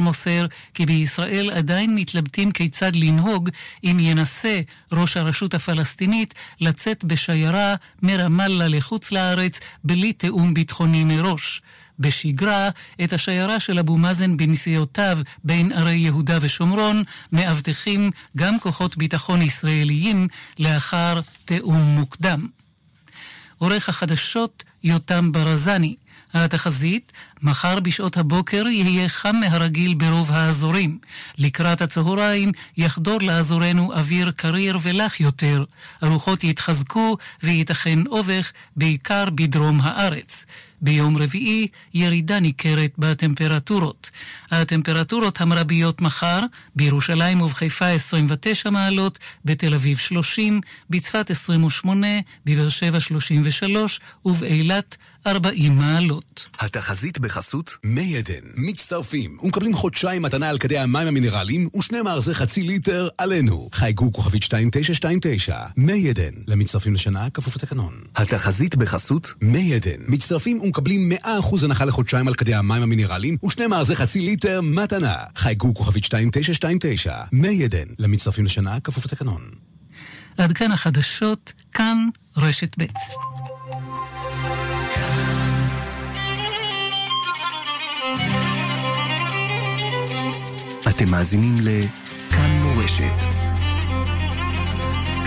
מוסר כי בישראל עדיין מתלבטים כיצד לנהוג אם ינסה ראש הרשות הפלסטינית לצאת בשיירה מרמאללה לחוץ לארץ בלי תיאום ביטחוני מראש. בשגרה, את השיירה של אבו מאזן בנסיעותיו בין ערי יהודה ושומרון מאבטחים גם כוחות ביטחון ישראליים לאחר תיאום מוקדם. עורך החדשות יותם ברזני התחזית, מחר בשעות הבוקר יהיה חם מהרגיל ברוב האזורים. לקראת הצהריים יחדור לאזורנו אוויר קריר ולח יותר. הרוחות יתחזקו וייתכן אובך, בעיקר בדרום הארץ. ביום רביעי ירידה ניכרת בטמפרטורות. הטמפרטורות המרביות מחר, בירושלים ובחיפה 29 מעלות, בתל אביב 30, בצפת 28, בבאר שבע 33 ובאילת 40 מעלות. התחזית בחסות מי עדן. מצטרפים ומקבלים חודשיים מתנה על כדי המים המינרליים ושני מארזי חצי ליטר עלינו. חייגו כוכבית 2929. מי עדן. למצטרפים לשנה כפוף לתקנון. התחזית בחסות מי עדן. מצטרפים ומקבלים 100% הנחה לחודשיים על כדי המים המינרליים ושני מארזי חצי ליטר מתנה. חייגו כוכבית 2929. מי עדן. למצטרפים לשנה כפוף לתקנון. עד כאן החדשות, כאן רשת ב'. אתם מאזינים לכאן מורשת.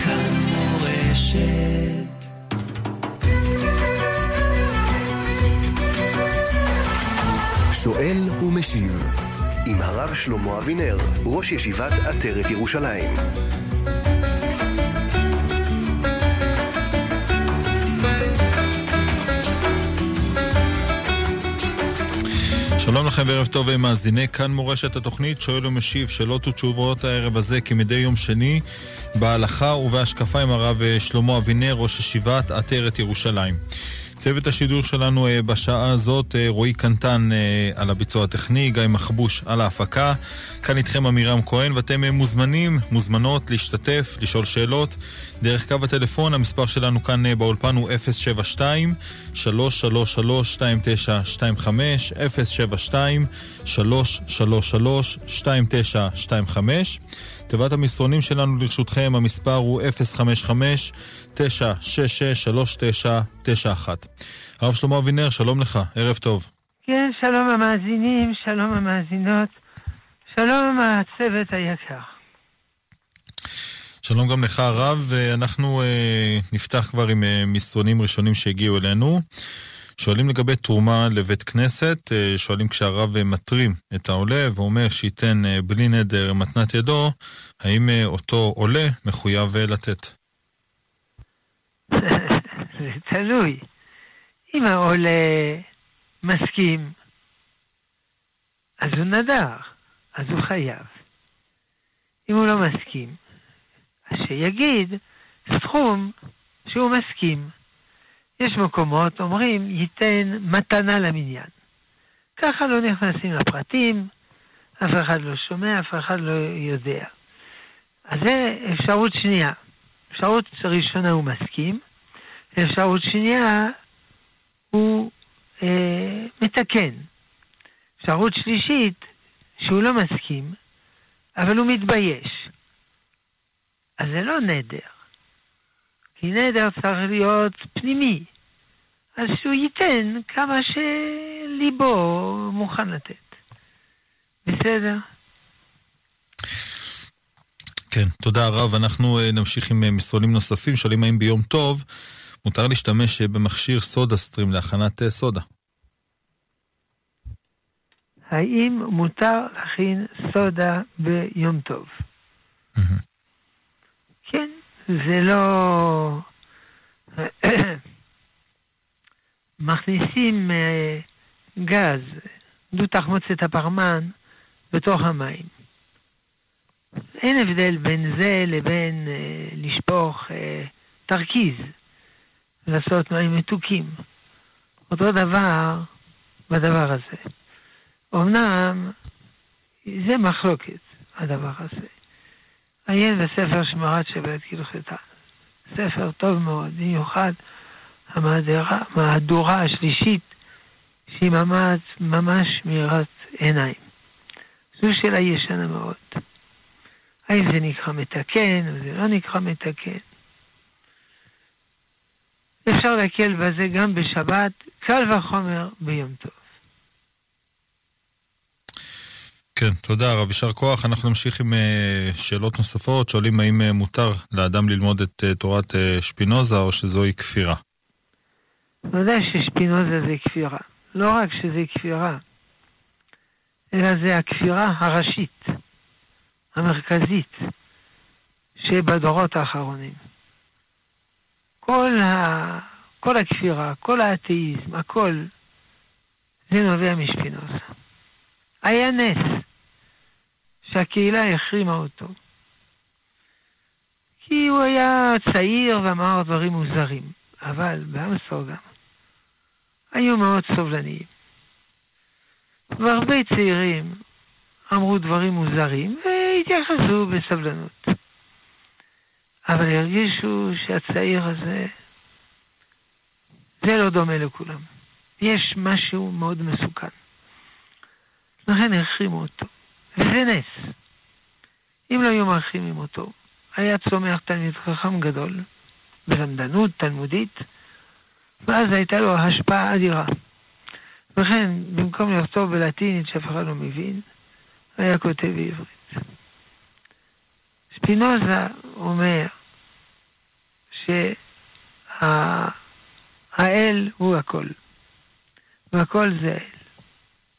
כאן מורשת. שואל ומשיב עם הרב שלמה אבינר, ראש ישיבת עטרת ירושלים. שלום לכם וערב טוב מאזיני כאן מורשת התוכנית שואל ומשיב שאלות ותשובות הערב הזה כמדי יום שני בהלכה ובהשקפה עם הרב שלמה אבינר ראש ישיבת עטרת ירושלים. צוות השידור שלנו אה, בשעה הזאת, אה, רועי קנטן אה, על הביצוע הטכני, גיא מחבוש על ההפקה. כאן איתכם עמירם כהן, ואתם מוזמנים, מוזמנות להשתתף, לשאול שאלות. דרך קו הטלפון, המספר שלנו כאן באולפן הוא 072 333 2925 072 333 2925 תיבת המסרונים שלנו לרשותכם, המספר הוא 055-966-3991. הרב שלמה אבינר, שלום לך, ערב טוב. כן, שלום המאזינים, שלום המאזינות, שלום הצוות היקר. שלום גם לך הרב, ואנחנו אה, נפתח כבר עם אה, מסרונים ראשונים שהגיעו אלינו. שואלים לגבי תרומה לבית כנסת, אה, שואלים כשהרב מתרים את העולה ואומר שייתן אה, בלי נדר מתנת ידו, האם אה, אותו עולה מחויב לתת? זה תלוי. אם העולה מסכים, אז הוא נדר, אז הוא חייב. אם הוא לא מסכים, אז שיגיד סכום שהוא מסכים. יש מקומות, אומרים, ייתן מתנה למניין. ככה לא נכנסים לפרטים, אף אחד לא שומע, אף אחד לא יודע. אז זה אפשרות שנייה. אפשרות ראשונה הוא מסכים, אפשרות שנייה הוא אה, מתקן. אפשרות שלישית, שהוא לא מסכים, אבל הוא מתבייש. אז זה לא נדר. כי נדר צריך להיות פנימי. אז שהוא ייתן כמה שליבו מוכן לתת. בסדר? כן, תודה רב. אנחנו אה, נמשיך עם אה, מסרונים נוספים. שואלים האם ביום טוב מותר להשתמש אה, במכשיר סודה סטרים להכנת סודה. האם מותר להכין סודה ביום טוב? כן, זה לא... מכניסים גז, דו תחמוצת הפחמן, בתוך המים. אין הבדל בין זה לבין אה, לשפוך אה, תרכיז, לעשות מים מתוקים. אותו דבר בדבר הזה. אמנם זה מחלוקת, הדבר הזה. עיין בספר שמרת שבת כהלכתה. ספר טוב מאוד, במיוחד המהדורה השלישית, שהיא ממש, ממש מאירת עיניים. זו שאלה ישנה מאוד. האם זה נקרא מתקן או זה לא נקרא מתקן? אפשר להקל בזה גם בשבת, קל וחומר ביום טוב. כן, תודה הרב, יישר כוח. אנחנו נמשיך עם uh, שאלות נוספות. שואלים האם uh, מותר לאדם ללמוד את uh, תורת uh, שפינוזה או שזוהי כפירה. ודאי ששפינוזה זה כפירה. לא רק שזה כפירה, אלא זה הכפירה הראשית, המרכזית, שבדורות האחרונים. כל, ה... כל הכפירה, כל האתאיזם, הכל, זה נובע משפינוזה. היה נס שהקהילה החרימה אותו. כי הוא היה צעיר ואמר דברים מוזרים, אבל באמסטרדם היו מאוד סובלניים. והרבה צעירים אמרו דברים מוזרים והתייחסו בסבלנות. אבל הרגישו שהצעיר הזה, זה לא דומה לכולם. יש משהו מאוד מסוכן. לכן החרימו אותו. וזה נס. אם לא היו מרחימים אותו, היה צומח תלמיד חכם גדול, בלמדנות תלמודית, ואז הייתה לו השפעה אדירה. וכן, במקום לכתוב בלטינית שאף אחד לא מבין, היה כותב בעברית. ספינוזה אומר שהאל הוא הכל, והכל זה האל.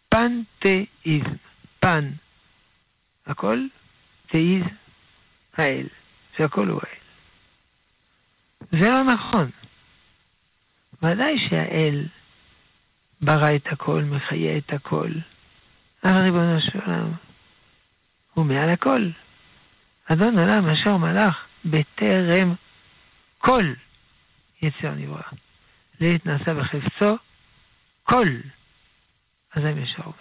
פנתאיזם, פן, הכל, תאיז, האל, שהכל הוא האל. זה לא נכון. ודאי שהאל ברא את הכל, מחיה את הכל. אבל ריבונו של עולם, הוא מעל הכל. אדון עולם אשר מלך בטרם כל יצר נברא. להתנסה בחפצו כל. אזי משור,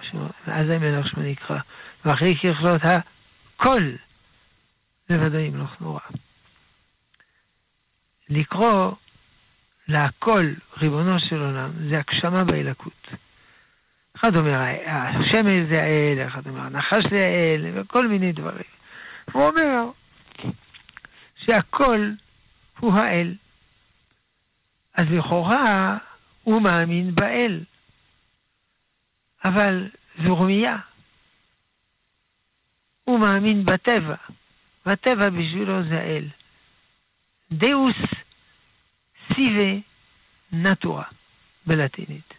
אזי מלך שמו נקרא. ואחרי ככלות הכל לבדו ימלוך נורא. לקרוא להכל ריבונו של עולם זה הגשמה באלקות. אחד אומר, השמש זה האל, אחד אומר, הנחש זה האל, וכל מיני דברים. הוא אומר שהכל הוא האל. אז לכאורה הוא מאמין באל. אבל זו רמייה. הוא מאמין בטבע, והטבע בשבילו זה האל. דאוס סיבה נטורה בלטינית.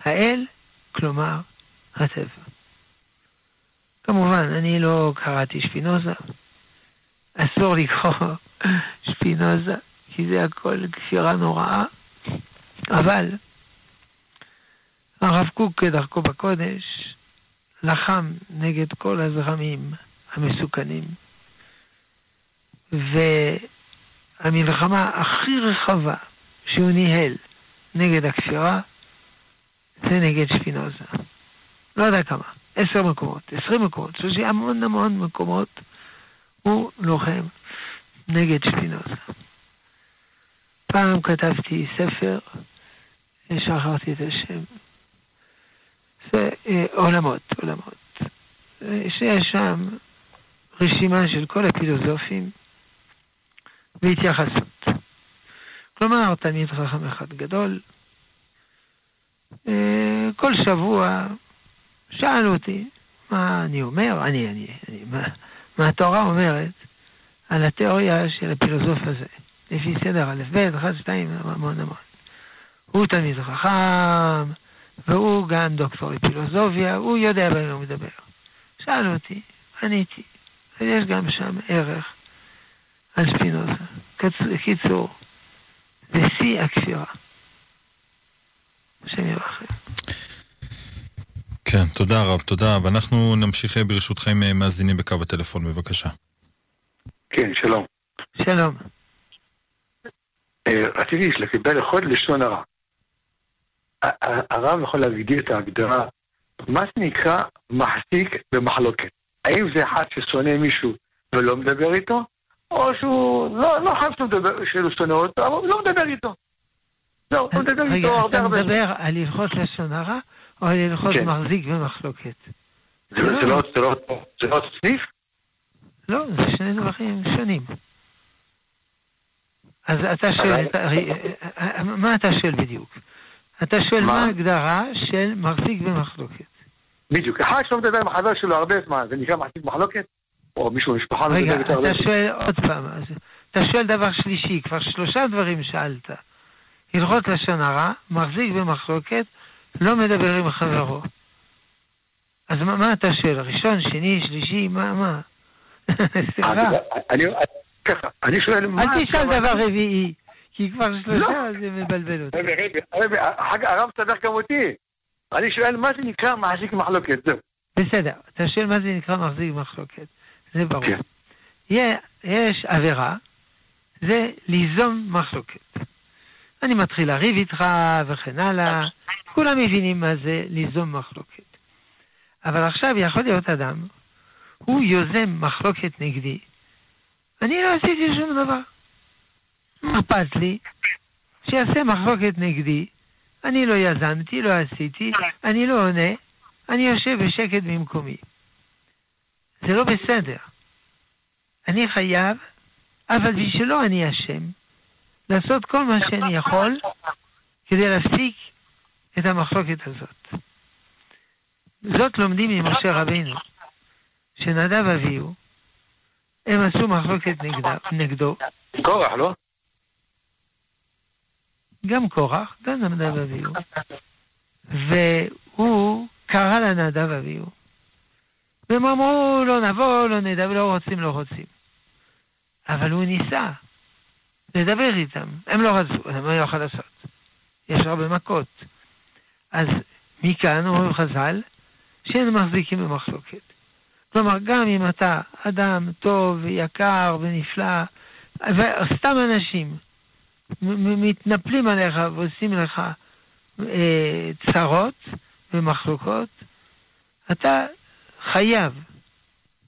האל, כלומר הטבע. כמובן, אני לא קראתי שפינוזה. אסור לקרוא שפינוזה, כי זה הכל כפירה נוראה. אבל הרב קוק, כדרכו בקודש, לחם נגד כל הזרמים המסוכנים. והמלחמה הכי רחבה שהוא ניהל נגד הכפירה, זה נגד שפינוזה. לא יודע כמה, עשר מקומות, עשרים מקומות, שלושים המון המון מקומות, הוא לוחם נגד שפינוזה. פעם כתבתי ספר, שכחתי את השם, זה אה, עולמות, עולמות. שיש שם רשימה של כל הפילוסופים והתייחסות. כלומר, תלמיד חכם אחד גדול, אה, כל שבוע שאל אותי מה אני אומר, אני, אני, אני, מה, מה התורה אומרת על התיאוריה של הפילוסוף הזה, לפי סדר א', ב', 1, 2, המון המון. הוא תלמיד חכם, והוא גם דוקטור לפילוסופיה, הוא יודע במה הוא מדבר. שאל אותי, עניתי, ויש גם שם ערך על שפינוזה. קיצור, זה שיא הכפירה. השם יברכם. כן, תודה רב, תודה. ואנחנו נמשיך ברשותכם מאזינים בקו הטלפון, בבקשה. כן, שלום. שלום. אה, רציתי לקבל לכל לשון הרע. הרב יכול להגדיר את ההגדרה, מה זה נקרא מחזיק במחלוקת. האם זה אחד ששונא מישהו ולא מדבר איתו, או שהוא לא, לא חייב שהוא שונא אותו, אבל הוא לא מדבר איתו. זהו, הוא מדבר איתו הרבה הרבה... רגע, אתה מדבר על הלכות לשון הרע, או הלכות כן. מחזיק במחלוקת? זה לא- זה לא- זה לא- זה לא אותו סניף? לא, זה שני דברים שונים. אז אתה שואל, אתה- אה, מה אתה שואל בדיוק? אתה שואל מה? ההגדרה של מחזיק במחלוקת. בדיוק. אחד שלא מדבר עם החבר שלו הרבה זמן, זה נקרא מחזיק מחלוקת? או מישהו במשפחה לא רגע, מדבר איתו הרבה אתה שואל עוד פעם, אתה שואל דבר שלישי, כבר שלושה דברים שאלת. הלכות לשון הרע, מחזיק במחלוקת, לא מדבר עם חברו. אז מה, מה אתה שואל? ראשון, שני, שלישי, מה, מה? סליחה. אני- שואל מה... אל תשאל דבר רביעי, כי כבר שלושה לא. זה מבלבל אותי. רגע, רגע, הרב צדק גם אותי. אני שואל מה זה נקרא מחזיק מחלוקת, זהו. בסדר, אתה שואל מה זה נקרא מחזיק מחלוקת, זה ברור. כן. יש עבירה, זה ליזום מחלוקת. אני מתחיל לריב איתך וכן הלאה, כולם מבינים מה זה ליזום מחלוקת. אבל עכשיו יכול להיות אדם, הוא יוזם מחלוקת נגדי, אני לא עשיתי שום דבר. מה אכפת לי? שיעשה מחלוקת נגדי, אני לא יזמתי, לא עשיתי, אני לא עונה, אני יושב בשקט במקומי. זה לא בסדר. אני חייב, אבל בשבילו אני אשם, לעשות כל מה שאני יכול כדי להפסיק את המחלוקת הזאת. זאת לומדים ממשה רבינו, שנדב אביהו, הם עשו מחלוקת נגדו, קורח, לא? גם קורח, גם נדב אביהו, והוא קרא לנדב אביהו. והם אמרו, לא נבוא, לא נדבר, לא רוצים, לא רוצים. אבל הוא ניסה לדבר איתם. הם לא רצו, הם לא יכול לעשות. יש הרבה מכות. אז מכאן אומרים חז"ל, שאין מחזיקים במחלוקת. כלומר, גם אם אתה אדם טוב ויקר ונפלא, וסתם אנשים מתנפלים עליך ועושים לך אה, צרות ומחלוקות, אתה חייב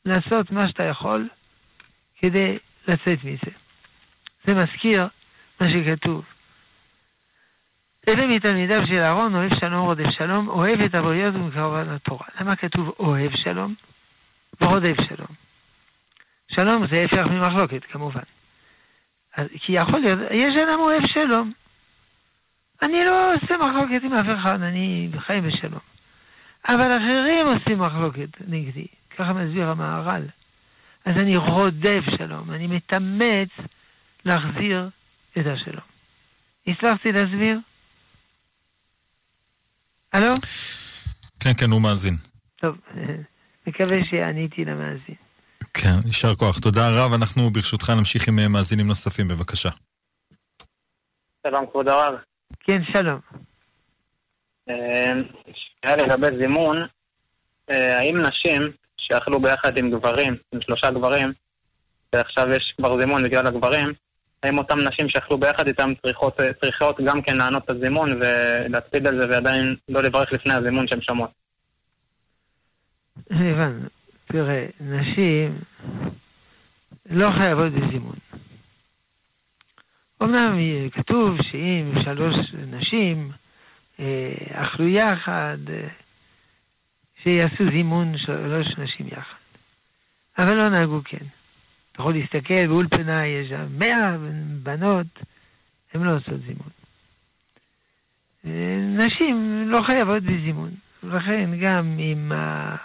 לעשות מה שאתה יכול כדי לצאת מזה. זה מזכיר מה שכתוב. אלה מתלמידיו של אהרון, אוהב שלום רודף שלום, אוהב את הבריות ומקרבה לתורה. למה כתוב אוהב שלום ורודף שלום? שלום זה הפך ממחלוקת, כמובן. אז, כי יכול להיות, יש אדם אוהב שלום. אני לא עושה מחלוקת עם אף אחד, אני חי בשלום. אבל אחרים עושים מחלוקת נגדי, ככה מסביר המהר"ל. אז אני רודף שלום, אני מתאמץ להחזיר את השלום. הצלחתי להסביר? הלו? כן, כן, הוא מאזין. טוב, מקווה שעניתי למאזין. כן, יישר כוח. תודה רב. אנחנו ברשותך נמשיך עם אה, מאזינים נוספים, בבקשה. שלום כבוד הרב. כן, שלום. אה, שאלה לגבי זימון, אה, האם נשים שאכלו ביחד עם גברים, עם שלושה גברים, ועכשיו יש כבר זימון בגלל הגברים, האם אותן נשים שאכלו ביחד איתם צריכות, אה, צריכות גם כן לענות את הזימון ולהקפיד על זה ועדיין לא לברך לפני הזימון שהן שומעות? הבנו. תראה, נשים לא חייבות בזימון. אמנם כתוב שאם שלוש נשים אה, אכלו יחד, אה, שיעשו זימון שלוש נשים יחד. אבל לא נהגו כן. אתה יכול להסתכל, באולפנה יש שם מאה בנות, הן לא עושות זימון. אה, נשים לא חייבות בזימון, ולכן גם אם ה...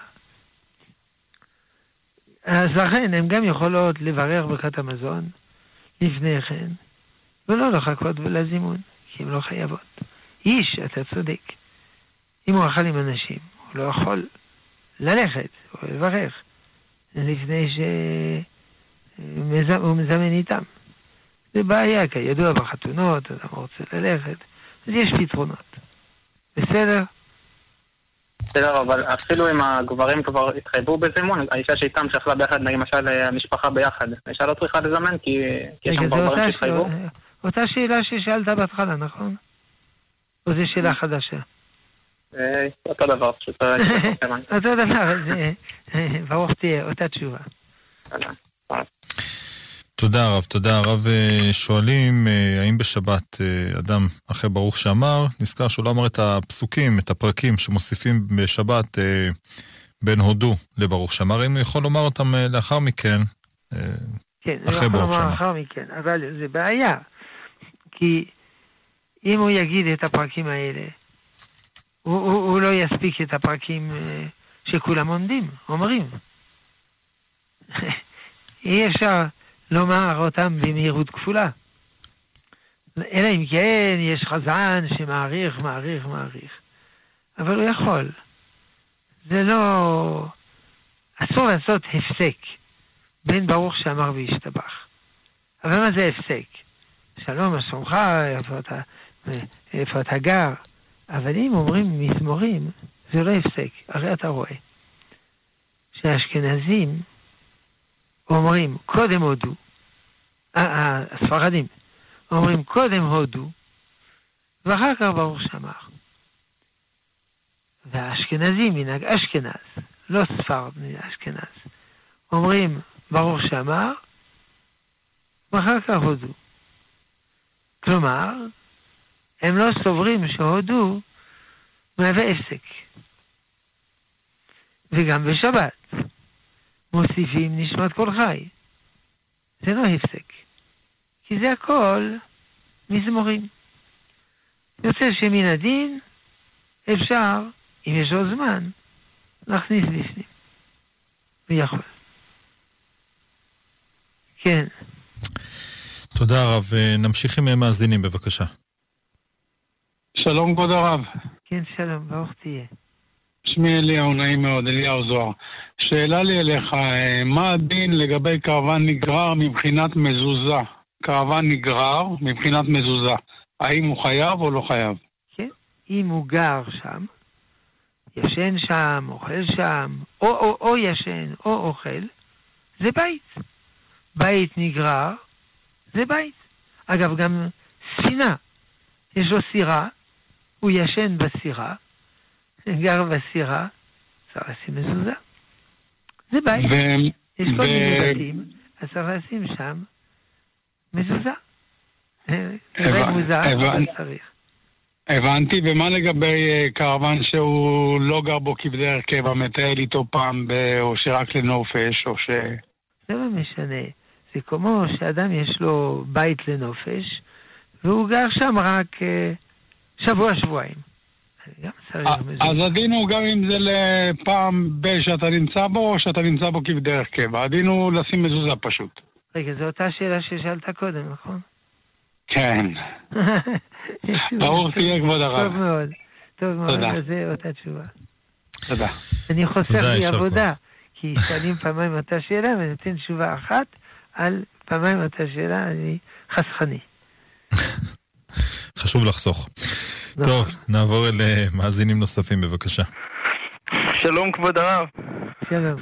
אז לכן הן גם יכולות לברך ברכת המזון לפני כן, ולא לחכות לזימון, כי הן לא חייבות. איש, אתה צודק. אם הוא אכל עם אנשים, הוא לא יכול ללכת או לברך לפני שהוא מזמן איתם. זה בעיה, כידוע בחתונות, אדם רוצה ללכת, אז יש פתרונות. בסדר? בסדר, אבל אפילו אם הגברים כבר התחייבו בזימון, האישה שאיתם שאכלה ביחד, נגיד למשל המשפחה ביחד, האישה לא צריכה לזמן כי כי יש שם גברים שהתחייבו? שאלה- אותה שאלה ששאלת בהתחלה, נכון? או זו שאלה חדשה? אה, אותו דבר, פשוט. אותו דבר, אה, אה, ברוך תהיה, אותה תשובה. תודה רב, תודה רב. אה, שואלים, אה, האם בשבת אה, אדם אחרי ברוך שאמר, נזכר שהוא לא אמר את הפסוקים, את הפרקים שמוסיפים בשבת בין הודו לברוך שמר, אם הוא יכול לומר אותם לאחר מכן. כן, אחרי ברוך לומר שמר. לאחר מכן, אבל זה בעיה. כי אם הוא יגיד את הפרקים האלה, הוא, הוא, הוא לא יספיק את הפרקים שכולם עומדים, אומרים. אי אפשר לומר אותם במהירות כפולה. אלא אם כן יש חזן שמעריך, מעריך, מעריך. אבל הוא יכול. זה לא... אסור לעשות הפסק בין ברוך שאמר וישתבח. אבל מה זה הפסק? שלום, מה שלומך, איפה איפה אתה גר? אבל אם אומרים מזמורים, זה לא הפסק. הרי אתה רואה שהאשכנזים אומרים קודם הודו, אה, אה, הספרדים אומרים קודם הודו, ואחר כך ברוך שאמר. והאשכנזים, מנהג אשכנז, לא ספרד אשכנז, אומרים ברוך שאמר, ואחר כך הודו. כלומר, הם לא סוברים שהודו מהווה הפסק. וגם בשבת מוסיפים נשמת כל חי. זה לא הפסק. כי זה הכל מזמורים. יוצא שמן הדין אפשר, אם יש עוד זמן, להכניס בפנים. ויכול. כן. תודה רב. אה, נמשיך עם מאזינים, בבקשה. שלום כבוד הרב, כן, שלום, ברוך תהיה. שמי אליהו, נעים מאוד, אליהו זוהר. שאלה לי אליך, אה, מה הדין לגבי קרוון נגרר מבחינת מזוזה? קרוון נגרר מבחינת מזוזה. האם הוא חייב או לא חייב? כן, אם הוא גר שם, ישן שם, אוכל שם, או, או, או ישן או אוכל, זה בית. בית נגרר, זה בית. אגב, גם ספינה, יש לו סירה, הוא ישן בסירה, גר בסירה, צריך לשים מזוזה. זה בית. ו- יש כל ו- מיני בתים, אז צריך לשים שם מזוזה. אה, הבנ- מוזר, הבנ-. הבנתי, ומה לגבי אה, קרוון שהוא לא גר בו כבדרך קבע, מטייל איתו פעם, ב- או שרק לנופש, או ש... זה לא משנה. זה כמו שאדם יש לו בית לנופש, והוא גר שם רק אה, שבוע-שבועיים. אז הדין הוא גם אם זה לפעם ב- שאתה נמצא בו, או שאתה נמצא בו כבדרך קבע. הדין הוא לשים מזוזה פשוט. רגע, זו אותה שאלה ששאלת קודם, נכון? כן. ברור תהיה כבוד הרב. טוב מאוד. טוב מאוד. אז זה אותה תשובה. תודה. אני חוסך לי עבודה, כי שואלים פעמיים אותה שאלה ואני נותן תשובה אחת על פעמיים אותה שאלה, אני חסכני. חשוב לחסוך. טוב, נעבור אל מאזינים נוספים, בבקשה. שלום כבוד הרב. שלום.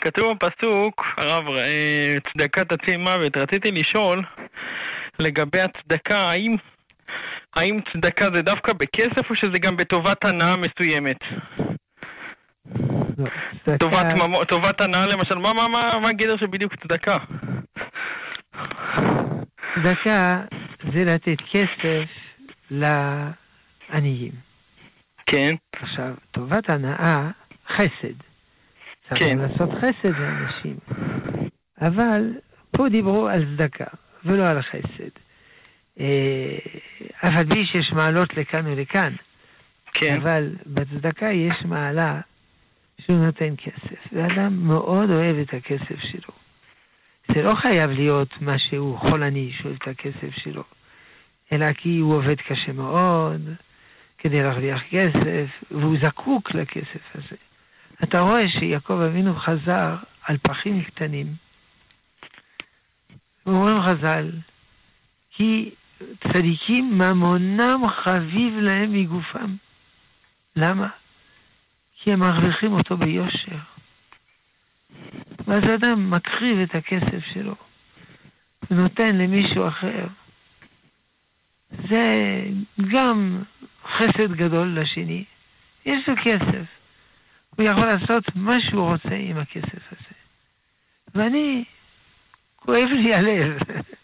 כתוב בפסוק, הרב, אה, צדקה תציל מוות. רציתי לשאול לגבי הצדקה, האם, האם צדקה זה דווקא בכסף או שזה גם בטובת הנאה מסוימת? לא, טובת, ממו, טובת הנאה למשל, מה, מה, מה, מה הגדר של בדיוק צדקה? צדקה זה לתת כסף לעניים. כן, עכשיו, טובת הנאה, חסד. כן. לעשות חסד לאנשים. אבל פה דיברו על צדקה, ולא על חסד. אה, אף על פי שיש מעלות לכאן ולכאן, כן, אבל בצדקה יש מעלה שהוא נותן כסף, ואדם מאוד אוהב את הכסף שלו. זה לא חייב להיות מה שהוא חולני שאוהב את הכסף שלו, אלא כי הוא עובד קשה מאוד כדי להרוויח כסף, והוא זקוק לכסף הזה. אתה רואה שיעקב אבינו חזר על פחים קטנים. אומרים חז"ל, כי צדיקים ממונם חביב להם מגופם. למה? כי הם מרוויחים אותו ביושר. ואז אדם מקריב את הכסף שלו ונותן למישהו אחר. זה גם חסד גדול לשני. יש לו כסף. הוא יכול לעשות מה שהוא רוצה עם הכסף הזה. ואני, כואב לי הלב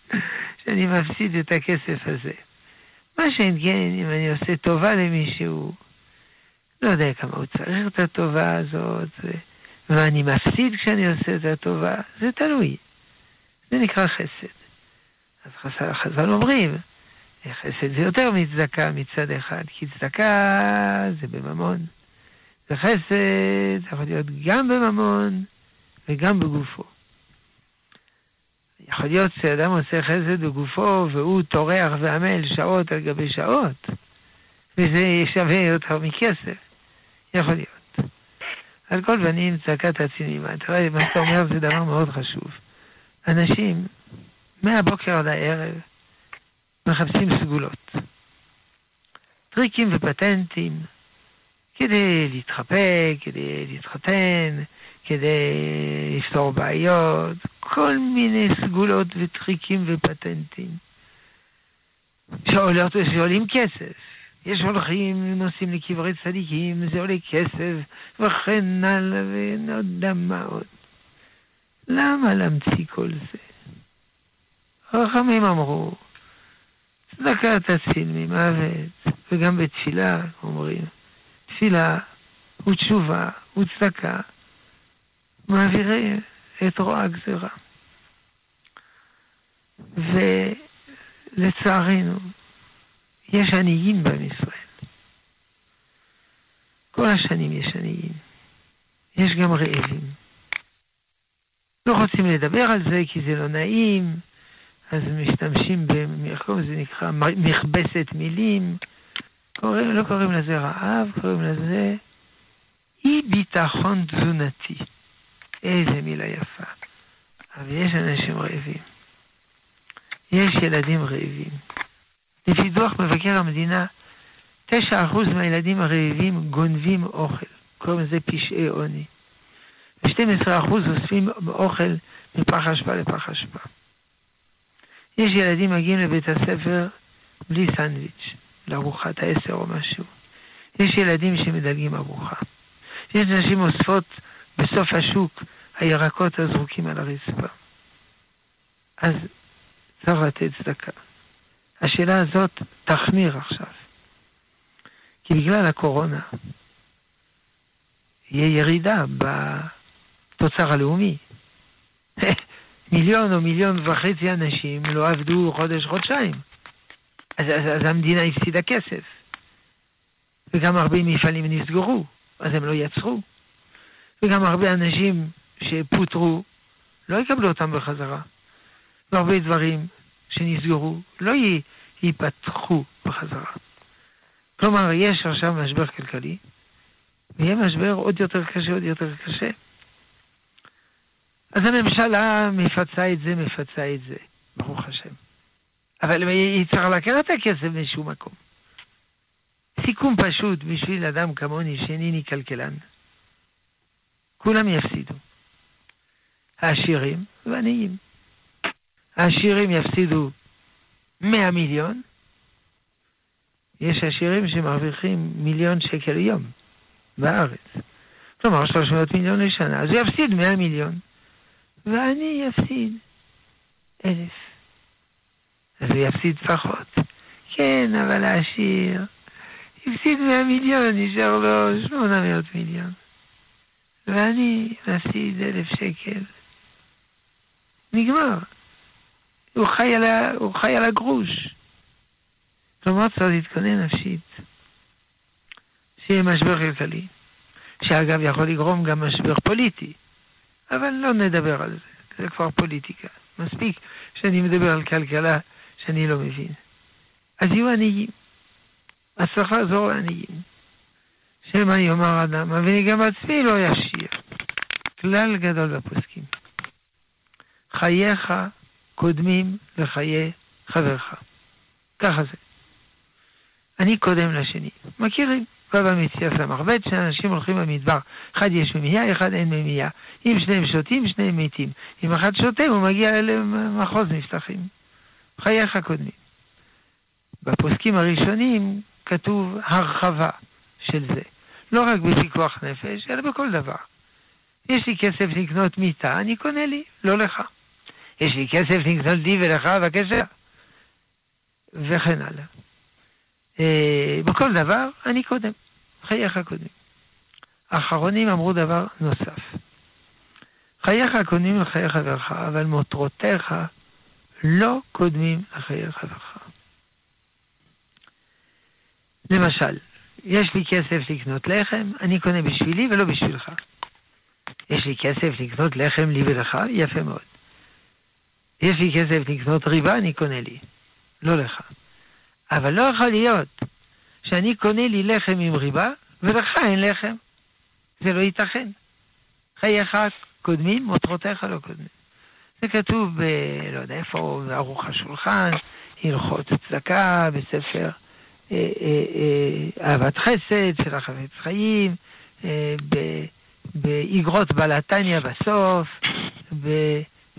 שאני מפסיד את הכסף הזה. מה שאין כן, אם אני עושה טובה למישהו, לא יודע כמה הוא צריך את הטובה הזאת, ומה אני מפסיד כשאני עושה את הטובה, זה תלוי. זה נקרא חסד. אז חז"ל, חז"ל אומרים, חסד זה יותר מצדקה מצד אחד, כי צדקה זה בממון. זה חסד יכול להיות גם בממון וגם בגופו. יכול להיות שאדם עושה חסד בגופו והוא טורח ועמל שעות על גבי שעות, וזה שווה יותר מכסף. יכול להיות. על כל פנים, צעקת הצינימה. תראה, מה שאתה אומר זה דבר מאוד חשוב. אנשים, מהבוקר עד הערב, מחפשים סגולות. טריקים ופטנטים כדי להתחפק, כדי להתחתן, כדי לפתור בעיות, כל מיני סגולות וטריקים ופטנטים שעולות, שעולים כסף. יש הולכים, נוסעים לקברי צדיקים, זה עולה כסף, וכן הלאה, יודע מה עוד. למה להמציא כל זה? החכמים אמרו, צדקה תציל ממוות, וגם בתפילה אומרים, תפילה ותשובה וצדקה מעבירי את רוע הגזירה. ולצערנו, יש עניים בעם ישראל. כל השנים יש עניים. יש גם רעבים. לא רוצים לדבר על זה כי זה לא נעים, אז משתמשים במרקום, זה נקרא מכבסת מילים. קוראים, לא קוראים לזה רעב, קוראים לזה אי ביטחון תזונתי. איזה מילה יפה. אבל יש אנשים רעבים. יש ילדים רעבים. לפי דוח מבקר המדינה, 9% מהילדים הרעבים גונבים אוכל. קוראים לזה פשעי עוני. ו-12% אוספים אוכל מפח אשפה לפח אשפה. יש ילדים מגיעים לבית הספר בלי סנדוויץ', לארוחת העשר או משהו. יש ילדים שמדלגים ארוחה. יש נשים אוספות בסוף השוק הירקות הזרוקים על הרצפה. אז צריך לתת צדקה. השאלה הזאת תחמיר עכשיו. כי בגלל הקורונה יהיה ירידה בתוצר הלאומי. מיליון או מיליון וחצי אנשים לא עבדו חודש-חודשיים. אז, אז, אז המדינה הפסידה כסף. וגם הרבה מפעלים נסגרו, אז הם לא יצרו. וגם הרבה אנשים שפוטרו, לא יקבלו אותם בחזרה. והרבה דברים שנסגרו לא ייפתחו בחזרה. כלומר, יש עכשיו משבר כלכלי, ויהיה משבר עוד יותר קשה, עוד יותר קשה. אז הממשלה מפצה את זה, מפצה את זה, ברוך השם. אבל היא צריכה לקחת את הכסף משום מקום. סיכום פשוט בשביל אדם כמוני שאינני כלכלן. כולם יפסידו. העשירים והעניים. העשירים יפסידו 100 מיליון, יש עשירים שמרוויחים מיליון שקל ליום בארץ. כלומר 300 מיליון לשנה, אז הוא יפסיד 100 מיליון. ואני אפסיד אלף. אז הוא יפסיד פחות. כן, אבל העשיר הפסיד 100 מיליון, נשאר לו 800 מיליון. ואני מפסיד אלף שקל. נגמר. הוא חי על, ה... הוא חי על הגרוש. כלומר צריך להתכונן נפשית. שיהיה משבר כלכלי, שאגב יכול לגרום גם משבר פוליטי. אבל לא נדבר על זה, זה כבר פוליטיקה. מספיק שאני מדבר על כלכלה שאני לא מבין. אז יהיו עניים. אז צריך לעזור לעניים. שמא יאמר אדם, אבל גם עצמי לא ישיר. כלל גדול בפוסקים. חייך קודמים לחיי חברך. ככה זה. אני קודם לשני. מכירים? בבא מציע סמ"ך ב', שאנשים הולכים במדבר, אחד יש ממייה, אחד אין ממייה. אם שניהם שותים, שניהם מתים. אם אחד שותה, הוא מגיע למחוז נפתחים. חייך קודמים. בפוסקים הראשונים כתוב הרחבה של זה. לא רק בפיקוח נפש, אלא בכל דבר. יש לי כסף לקנות מיטה, אני קונה לי, לא לך. יש לי כסף לקנות לי ולך, בבקשה. וכן הלאה. אה, בכל דבר, אני קודם. חייך קודמים. האחרונים אמרו דבר נוסף. חייך קודמים לחיי חברך, אבל מותרותיך לא קודמים לחיי חברך. למשל, יש לי כסף לקנות לחם, אני קונה בשבילי ולא בשבילך. יש לי כסף לקנות לחם לי ולך, יפה מאוד. יש לי כסף לקנות ריבה, אני קונה לי, לא לך. אבל לא יכול להיות שאני קונה לי לחם עם ריבה, ולך אין לחם. זה לא ייתכן. חייך קודמים, מותרותיך לא קודמים. זה כתוב ב... לא יודע איפה, בערוך השולחן, הלכות צדקה, בספר אה, אה, אה, אהבת חסד של החפץ חיים, אה, ב... באגרות בלתניא בסוף,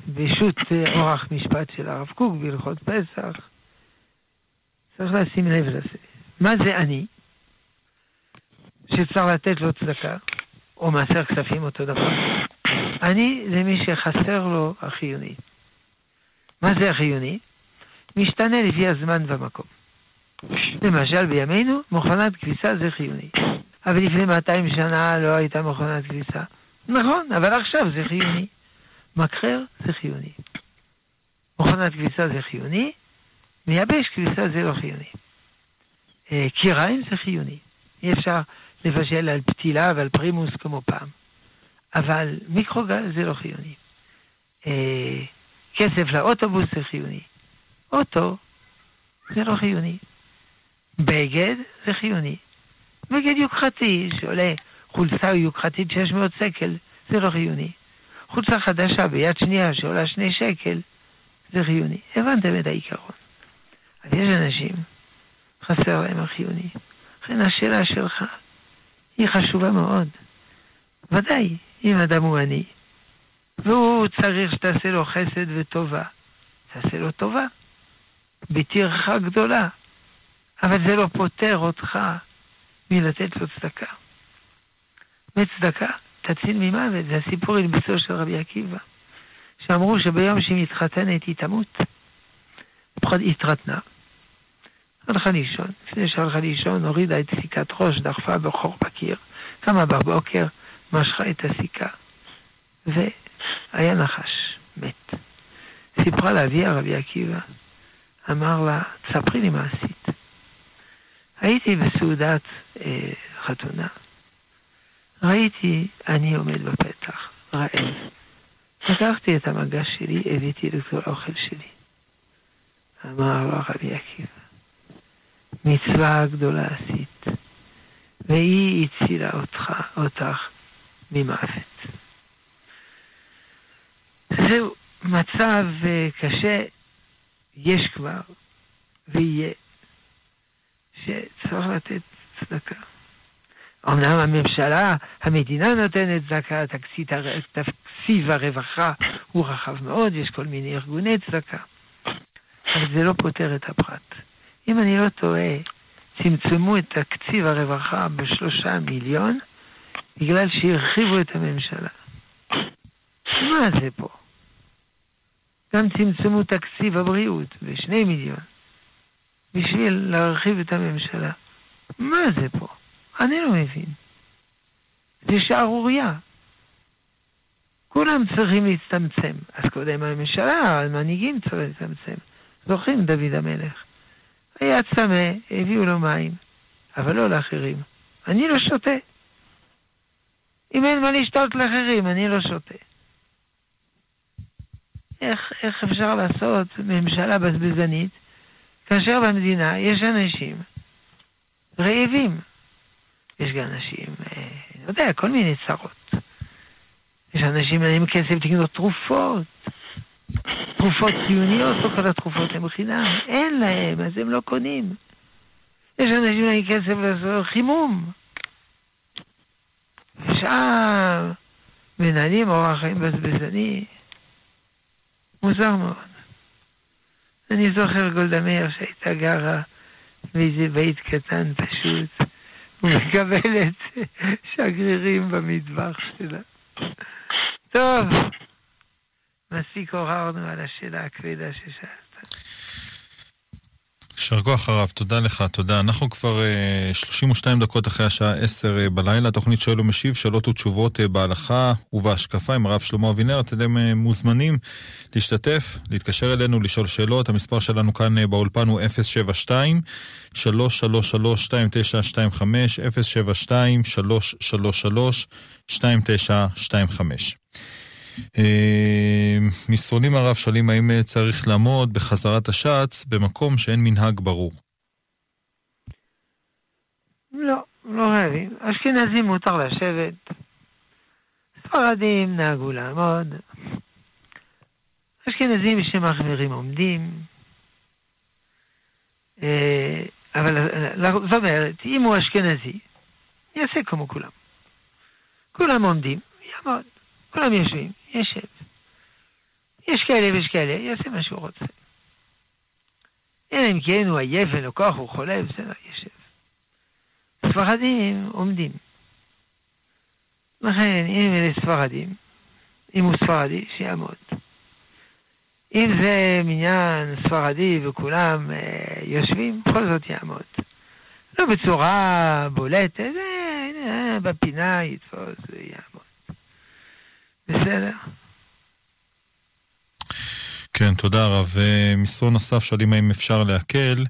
בשו"ת אורח משפט של הרב קוק בהלכות פסח. צריך לשים לב לזה. מה זה אני? שצריך לתת לו צדקה, או מעשר כספים אותו דבר. אני זה מי שחסר לו החיוני. מה זה החיוני? משתנה לפי הזמן והמקום. למשל בימינו, מכונת כביסה זה חיוני. אבל לפני 200 שנה לא הייתה מכונת כביסה. נכון, אבל עכשיו זה חיוני. מקרר זה חיוני. מכונת כביסה זה חיוני, מייבש כביסה זה לא חיוני. אה, קיריים זה חיוני. אי אפשר לבשל על פתילה ועל פרימוס כמו פעם. אבל מיקרוגל זה לא חיוני. אה, כסף לאוטובוס זה חיוני. אוטו זה לא חיוני. בגד זה חיוני. בגד יוקחתי שעולה חולצה יוקחתית 600 שקל, זה לא חיוני. חולצה חדשה ביד שנייה שעולה שני שקל, זה חיוני. הבנתם את העיקרון. אבל יש אנשים, חסר להם החיוני. לכן השאלה שלך היא חשובה מאוד. ודאי, אם אדם הוא עני, והוא צריך שתעשה לו חסד וטובה, תעשה לו טובה, בטרחה גדולה, אבל זה לא פוטר אותך מלתת לו צדקה. וצדקה תציל ממוות, זה הסיפור הלביסו של רבי עקיבא, שאמרו שביום שהיא מתחתנת היא תמות. התרתנה, הלכה לישון, לפני שהלכה לישון הורידה את סיכת ראש, דחפה בחור בקיר, קמה בבוקר, משכה את הסיכה, והיה נחש, מת. סיפרה לאביה רבי עקיבא, אמר לה, תספרי לי מה עשית. הייתי בסעודת אה, חתונה, ראיתי אני עומד בפתח, רעב. לקחתי את המגש שלי, הבאתי לכל האוכל שלי. אמר רבי עקיבא, מצווה גדולה עשית, והיא הצילה אותך, אותך ממוות. זהו מצב אה, קשה, יש כבר, ויהיה, שצריך לתת צדקה. אמנם הממשלה, המדינה נותנת צדקה, תקציב הרווחה הוא רחב מאוד, יש כל מיני ארגוני צדקה, אבל זה לא פותר את הפרט. אם אני לא טועה, צמצמו את תקציב הרווחה בשלושה מיליון בגלל שהרחיבו את הממשלה. מה זה פה? גם צמצמו תקציב הבריאות בשני מיליון בשביל להרחיב את הממשלה. מה זה פה? אני לא מבין. זה שערורייה. כולם צריכים להצטמצם. אז קודם הממשלה, המנהיגים צריכים להצטמצם. זוכרים דוד המלך? היה צמא, הביאו לו מים, אבל לא לאחרים. אני לא שותה. אם אין מה לשתות לאחרים, אני לא שותה. איך, איך אפשר לעשות ממשלה בזבזנית כאשר במדינה יש אנשים רעבים? יש גם אנשים, אה, אני יודע, כל מיני צרות. יש אנשים להם כסף לקנות תרופות. תרופות חיוניות, לא כל התרופות הן חינם, אין להם, אז הם לא קונים. יש אנשים אין כסף לעשות חימום. ושאר מנהלים אורח חיים בזבזני. מוזר מאוד. אני זוכר גולדה מאיר שהייתה גרה באיזה בית קטן פשוט, ומקבלת שגרירים במטבח שלה. טוב. מספיק עוררנו על השאלה הכבדה ששאלת. יישר כוח הרב, תודה לך, תודה. אנחנו כבר uh, 32 דקות אחרי השעה 10 uh, בלילה, תוכנית שואל ומשיב, שאלות ותשובות uh, בהלכה ובהשקפה עם הרב שלמה אבינר. אתם uh, מוזמנים להשתתף, להתקשר אלינו, לשאול שאלות. המספר שלנו כאן uh, באולפן הוא 072 333 2925 072 333 2925 אה, מסרונים הרב שואלים האם אה, צריך לעמוד בחזרת השץ במקום שאין מנהג ברור. לא, לא חייבים. אשכנזים מותר לשבת. ספרדים נהגו לעמוד. אשכנזים שמחמירים עומדים. אה, אבל זאת אומרת, אם הוא אשכנזי, יעשה כמו כולם. כולם עומדים, יעמוד. כולם יושבים, ישב. יש כאלה ויש כאלה, יעשה מה שהוא רוצה. אלא אם כן הוא עייף ואין לו כוח, הוא חולה, בסדר, ישב. ספרדים עומדים. לכן, אם אלה ספרדים, אם הוא ספרדי, שיעמוד. אם זה מניין ספרדי וכולם אה, יושבים, בכל זאת יעמוד. לא בצורה בולטת, אה, אה, בפינה יתפוס ויעמוד. בסדר. כן, תודה רב. מסרון נוסף שואלים האם אפשר להקל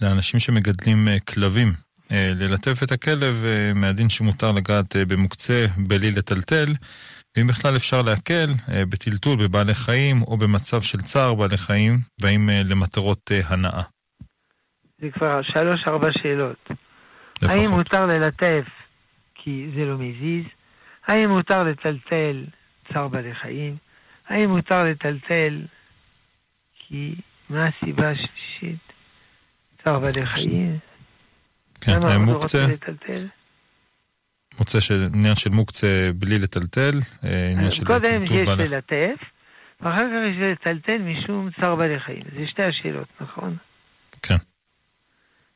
לאנשים שמגדלים אה, כלבים. אה, ללטף את הכלב אה, מהדין שמותר לגעת במוקצה בלי לטלטל, ואם בכלל אפשר להקל בטלטול בבעלי חיים או במצב של צער בעלי חיים, והאם למטרות הנאה. זה כבר שלוש-ארבע שאלות. לפחות. האם מותר ללטף כי זה לא מזיז? האם מותר לטלטל צער בעלי חיים? האם מותר לטלטל כי מה הסיבה השלישית? צער בעלי חיים? כן, האם מוקצה? מוצא של עניין של מוקצה בלי לטלטל, אה, עניין של קודם יש ללטף, ואחר כך יש לטלטל משום צער בעלי חיים. זה שתי השאלות, נכון? כן.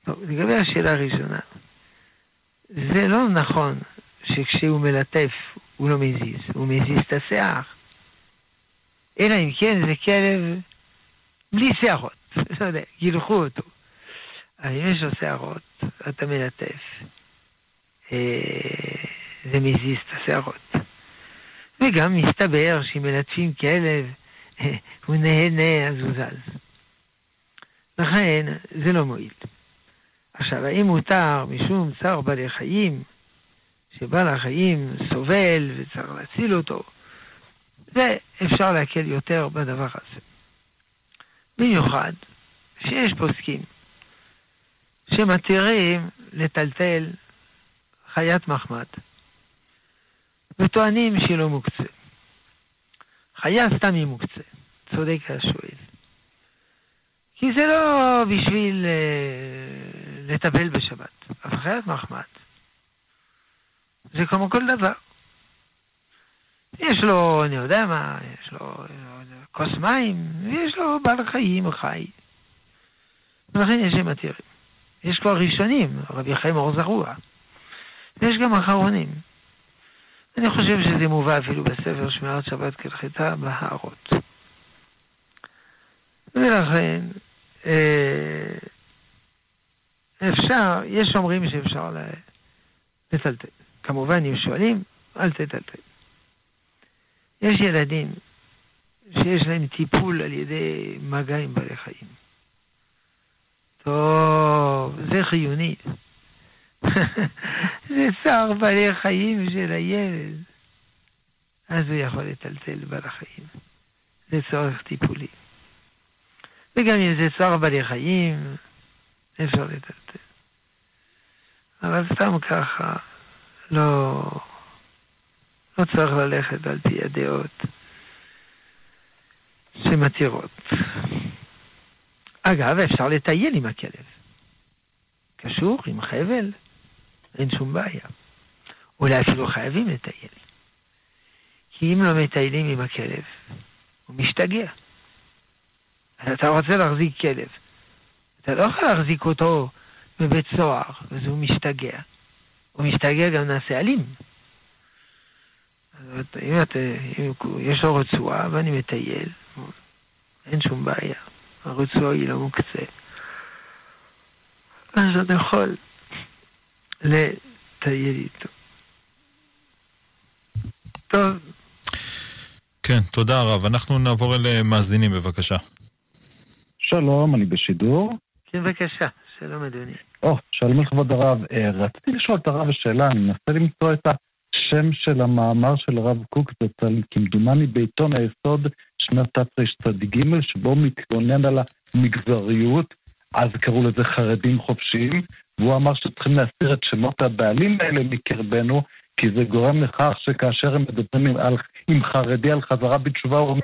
טוב, לגבי השאלה הראשונה, זה לא נכון שכשהוא מלטף הוא לא מזיז, הוא מזיז את השיער. אלא אם כן זה כלב בלי שערות, לא יודע, גילחו אותו. אבל אם יש לו שערות, אתה מלטף, אה, זה מזיז את השערות. וגם מסתבר שאם מלטפים כלב, הוא נהנה, אז הוא זז. לכן, זה לא מועיל. עכשיו, האם מותר משום צער בעלי חיים, שבעל החיים סובל וצריך להציל אותו, ואפשר להקל יותר בדבר הזה. במיוחד שיש פוסקים שמתירים לטלטל חיית מחמד וטוענים שהיא לא מוקצה. חיה סתם היא מוקצה, צודק השואל. כי זה לא בשביל אה, לטפל בשבת, אבל חיית מחמד זה כמו כל דבר. יש לו, אני יודע מה, יש לו כוס מים, ויש לו בעל חיים חי. ולכן יש שם עתירים. יש כבר ראשונים, רבי חיים אור זרוע. ויש גם אחרונים. אני חושב שזה מובא אפילו בספר שמירת שבת כלכתה בהערות. ולכן, אה, אפשר, יש אומרים שאפשר לטלטל. כמובן, אם שואלים, אל תטלטל. יש ילדים שיש להם טיפול על ידי מגע עם בעלי חיים. טוב, זה חיוני. זה צער בעלי חיים של הילד. אז הוא יכול לטלטל בעל החיים. זה צורך טיפולי. וגם אם זה צער בעלי חיים, אפשר לטלטל. אבל סתם ככה, לא, לא צריך ללכת על פי הדעות שמתירות. אגב, אפשר לטייל עם הכלב. קשור עם חבל, אין שום בעיה. אולי אפילו חייבים לטייל. כי אם לא מטיילים עם הכלב, הוא משתגע. אתה רוצה להחזיק כלב. אתה לא יכול להחזיק אותו בבית סוהר, אז הוא משתגע. הוא משתגע גם נעשה אלים. אם, את, אם יש לו רצועה ואני מטייל, אין שום בעיה. הרצועה היא לא מוקצה. מה שאתה יכול לטייל איתו. טוב. כן, תודה רב. אנחנו נעבור אל מאזינים, בבקשה. שלום, אני בשידור. כן, בבקשה. שלום, אדוני. או, oh, שלום לכבוד הרב. אה, רציתי לשאול את הרב שאלה, אני מנסה למצוא את השם של המאמר של הרב קוק, זה כמדומני בעיתון היסוד שנת תרצ"ג, שבו הוא מתלונן על המגזריות, אז קראו לזה חרדים חופשיים, והוא אמר שצריכים להסיר את שמות הבעלים האלה מקרבנו, כי זה גורם לכך שכאשר הם מדברים על, עם חרדי על חזרה בתשובה, הוא אומר,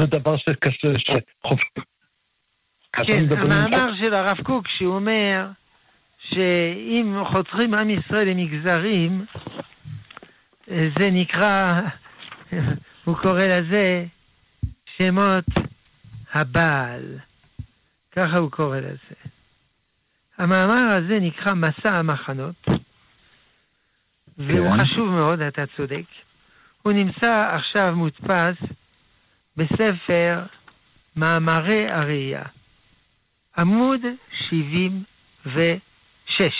זה דבר שקשה, שחופשי. כן, המאמר של הרב קוק, שהוא אומר שאם חותכים עם ישראל למגזרים, זה נקרא, הוא קורא לזה שמות הבעל. ככה הוא קורא לזה. המאמר הזה נקרא מסע המחנות, והוא כן. חשוב מאוד, אתה צודק. הוא נמצא עכשיו מודפס בספר מאמרי הראייה, עמוד 76.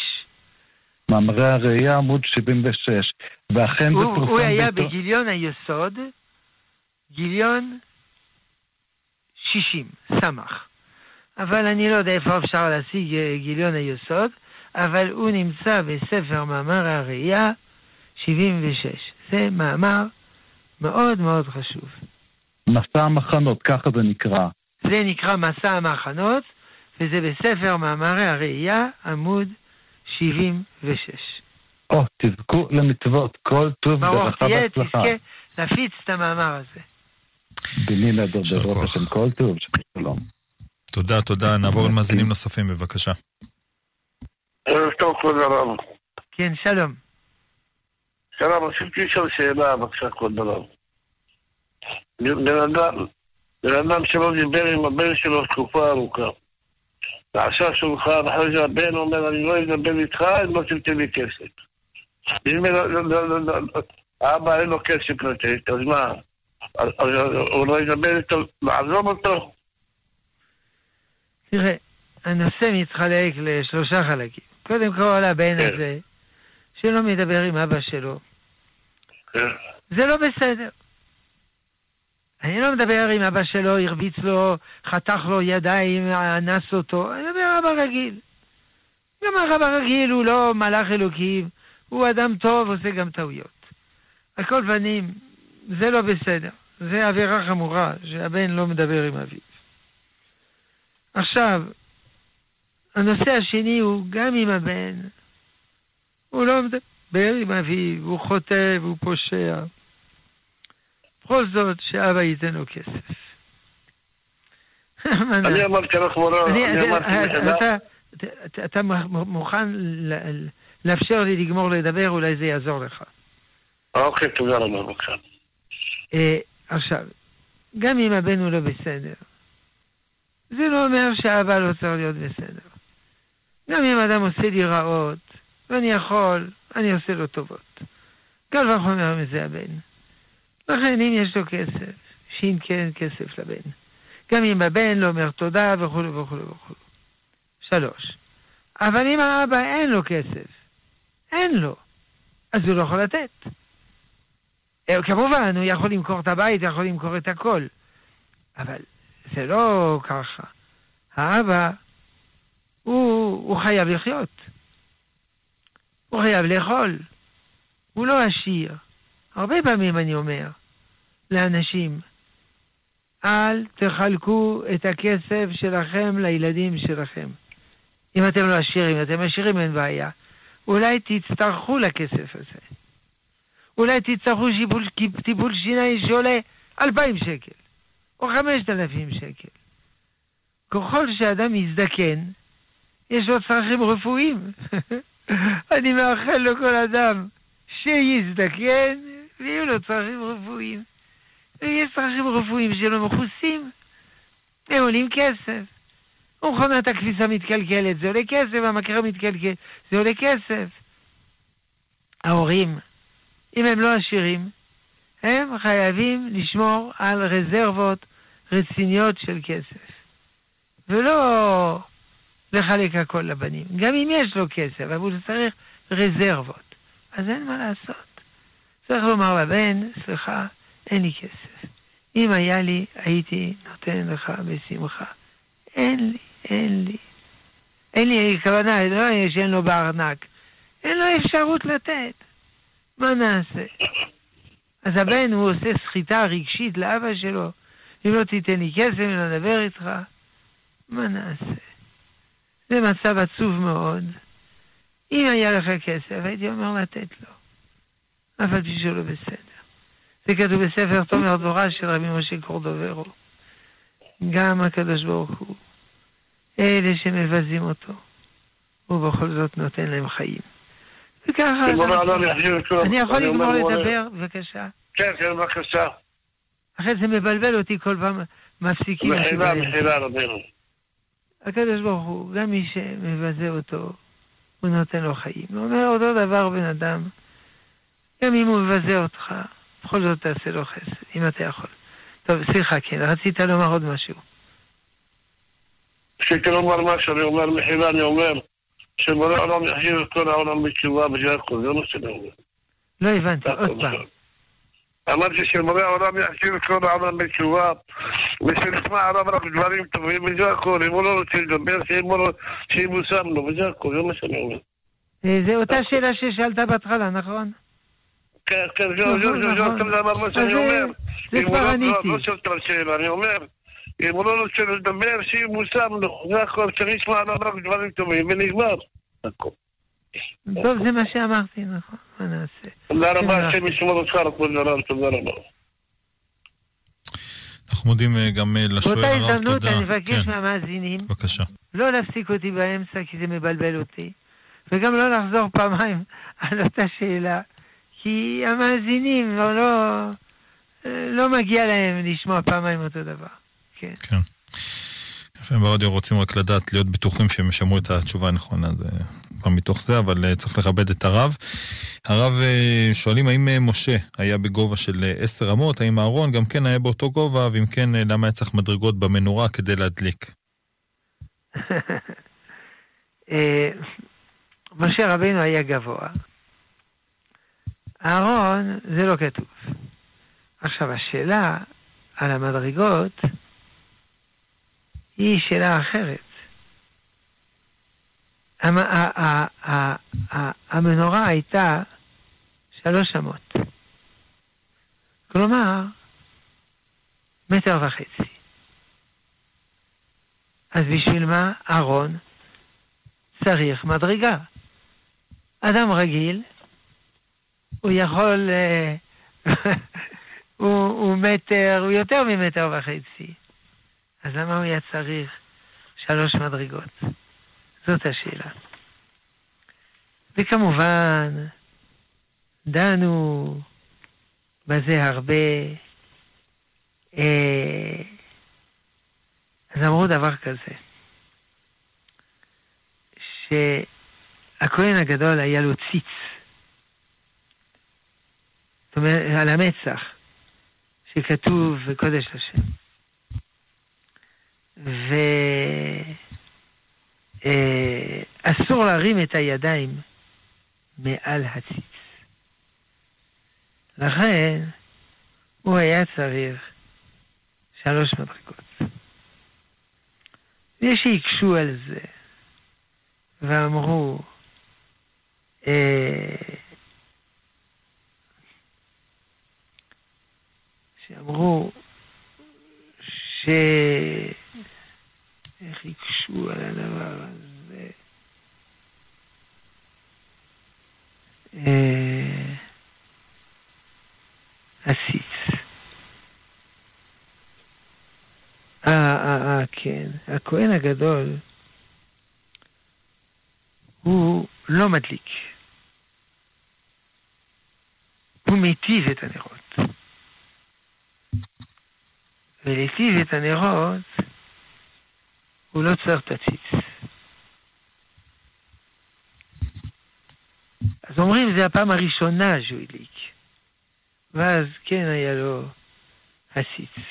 מאמרי הראייה, עמוד 76. ואכן הוא, זה פורסם... הוא היה ביתו... בגיליון היסוד, גיליון 60, סמך. אבל אני לא יודע איפה אפשר להשיג אה, גיליון היסוד, אבל הוא נמצא בספר מאמר הראייה 76. זה מאמר מאוד מאוד חשוב. מסע המחנות, ככה זה נקרא. זה נקרא מסע המחנות, וזה בספר מאמרי הראייה, עמוד 76. או, תזכו למצוות, כל טוב ברכה והצלחה. ברוך תהיה, תזכה להפיץ את המאמר הזה. בני נדר בעזרת השם, כל טוב, שלום. תודה, תודה. נעבור למאזינים נוספים, בבקשה. ערב טוב, כבוד הרב. כן, שלום. שלום, רציתי לשאול שאלה, בבקשה, כבוד הרב. בן אדם שלא דיבר עם הבן שלו תקופה ארוכה. ועשה שולחן, אחרי זה הבן אומר, אני לא אדבר איתך אם לא תתן לי כסף. אם האבא אין לו כסף לתת, אז מה? הוא לא ידבר איתו, לעזוב אותו? תראה, הנושא מתחלק לשלושה חלקים. קודם כל, הבן כן. הזה, שלא מדבר עם אבא שלו, כן. זה לא בסדר. אני לא מדבר עם אבא שלו, הרביץ לו, חתך לו ידיים, אנס אותו, אני מדבר אבא רגיל. גם אבא רגיל הוא לא מלאך אלוקים, הוא אדם טוב, עושה גם טעויות. על כל פנים, זה לא בסדר. זה עבירה חמורה, שהבן לא מדבר עם אביו. עכשיו, הנושא השני הוא גם עם הבן. הוא לא מדבר עם אביו, הוא חוטא והוא פושע. בכל זאת, שאבא ייתן לו כסף. אני אמרתי לך מורה, אני אמרתי אתה מוכן לאפשר לי לגמור לדבר, אולי זה יעזור לך. אוקיי, תודה רבה, בבקשה. אה, עכשיו, גם אם הבן הוא לא בסדר, זה לא אומר שאבא לא צריך להיות בסדר. גם אם אדם עושה לי רעות, ואני יכול, אני עושה לו טובות. קל וחומר מזה הבן. לכן אם יש לו כסף, שאם כן כסף לבן. גם אם הבן לא אומר תודה וכו' וכו' וכו'. שלוש. אבל אם האבא אין לו כסף, אין לו, אז הוא לא יכול לתת. אה, כמובן, הוא יכול למכור את הבית, יכול למכור את הכל. אבל זה לא ככה. האבא, הוא, הוא חייב לחיות. הוא חייב לאכול. הוא לא עשיר. הרבה פעמים אני אומר לאנשים, אל תחלקו את הכסף שלכם לילדים שלכם. אם אתם לא עשירים, אתם עשירים אין בעיה. אולי תצטרכו לכסף הזה. אולי תצטרכו שיפול, טיפול שיניים שעולה אלפיים שקל, או חמשת אלפים שקל. ככל שאדם יזדקן, יש לו צרכים רפואיים. אני מאחל לכל אדם שיזדקן ויהיו לו צרכים רפואיים. ויש צרכים רפואיים שלא מכוסים, הם עולים כסף. ומכונת הכביסה מתקלקלת, זה עולה כסף, המקרה מתקלקל, זה עולה כסף. ההורים, אם הם לא עשירים, הם חייבים לשמור על רזרבות רציניות של כסף. ולא לחלק הכל לבנים. גם אם יש לו כסף, אבל הוא צריך רזרבות. אז אין מה לעשות. צריך לומר לבן, סליחה, אין לי כסף. אם היה לי, הייתי נותן לך בשמחה. אין לי, אין לי. אין לי כוונה, לא שאין לו בארנק. אין לו אפשרות לתת. מה נעשה? אז הבן, הוא עושה סחיטה רגשית לאבא שלו. אם לא תיתן לי כסף, אם לא נדבר איתך, מה נעשה? זה מצב עצוב מאוד. אם היה לך כסף, הייתי אומר לתת לו. אף על פי שלא בסדר. זה כתוב בספר תומר דבורה של רבי משה קורדוברו. גם הקדוש ברוך הוא, אלה שמבזים אותו, הוא בכל זאת נותן להם חיים. וככה... אני יכול לגמור לדבר, בבקשה? כן, כן, בבקשה. אחרי זה מבלבל אותי כל פעם, מפסיקים. מחילה, מחילה רבינו. הקדוש ברוך הוא, גם מי שמבזה אותו, הוא נותן לו חיים. הוא אומר אותו דבר בן אדם, גם אם הוא מבזה אותך, בכל זאת תעשה לו חסד, אם אתה יכול. טוב, סליחה, כן, רצית לומר עוד משהו. רציתי לומר משהו, אני אומר מחילה, אני אומר שבורא העולם יחזיר את כל העולם בתשובה בגלל כל זה מה שאני אומר. לא הבנתי, עוד פעם. אמרתי שבורא העולם יחזיר את כל העולם בתשובה ושנשמע עליו רק דברים טובים וזה הכל, אם הוא לא רוצה לדבר, שיבושם לו וזה הכל, זה מה שאני אומר. זה אותה שאלה ששאלת בהתחלה, נכון? שאני אומר. כבר עניתי. לא שואל את השאלה, אני אומר, אם הוא לא רוצה לדבר, שיבושם לו, זה הכל, שנשמע עליו רק דברים טובים ונגמר. טוב, זה מה שאמרתי, נכון, מה נעשה? תודה רבה, השם ישמור אותך, כבוד הרב, תודה רבה. אנחנו מודים גם לשואל הרב, תודה. באותה הזדמנות אני מבקש מהמאזינים, בבקשה. לא להפסיק אותי באמצע כי זה מבלבל אותי, וגם לא לחזור פעמיים על אותה שאלה, כי המאזינים לא, לא, לא מגיע להם לשמוע פעמיים אותו דבר. כן. כן. יפה, ברדיו רוצים רק לדעת, להיות בטוחים שהם ישמעו את התשובה הנכונה, זה כבר מתוך זה, אבל צריך לכבד את הרב. הרב שואלים האם משה היה בגובה של עשר אמות, האם אהרון גם כן היה באותו גובה, ואם כן, למה היה צריך מדרגות במנורה כדי להדליק? משה רבינו היה גבוה. אהרון, זה לא כתוב. עכשיו, השאלה על המדרגות היא שאלה אחרת. המנורה הייתה שלוש אמות. כלומר, מטר וחצי. אז בשביל מה אהרון צריך מדרגה? אדם רגיל, הוא יכול, הוא, הוא מטר, הוא יותר ממטר וחצי. אז למה הוא היה צריך שלוש מדרגות? זאת השאלה. וכמובן, דנו בזה הרבה. אה, אז אמרו דבר כזה, שהכהן הגדול היה לו ציץ, זאת אומרת, על המצח, שכתוב בקודש השם. ואסור להרים את הידיים מעל הציץ. לכן הוא היה צריך שלוש מדרגות. יש שהקשו על זה ואמרו, אה, שאמרו ש... איך הקשו על הדבר הזה. אה, הסיץ. אה, אה, אה, כן. הכהן הגדול הוא לא מדליק. הוא מיטיב את הנרות. ולהיטיב את הנרות הוא לא צריך את הציץ. אז אומרים, זה הפעם הראשונה שהוא הדליק. ואז כן היה לו הציץ.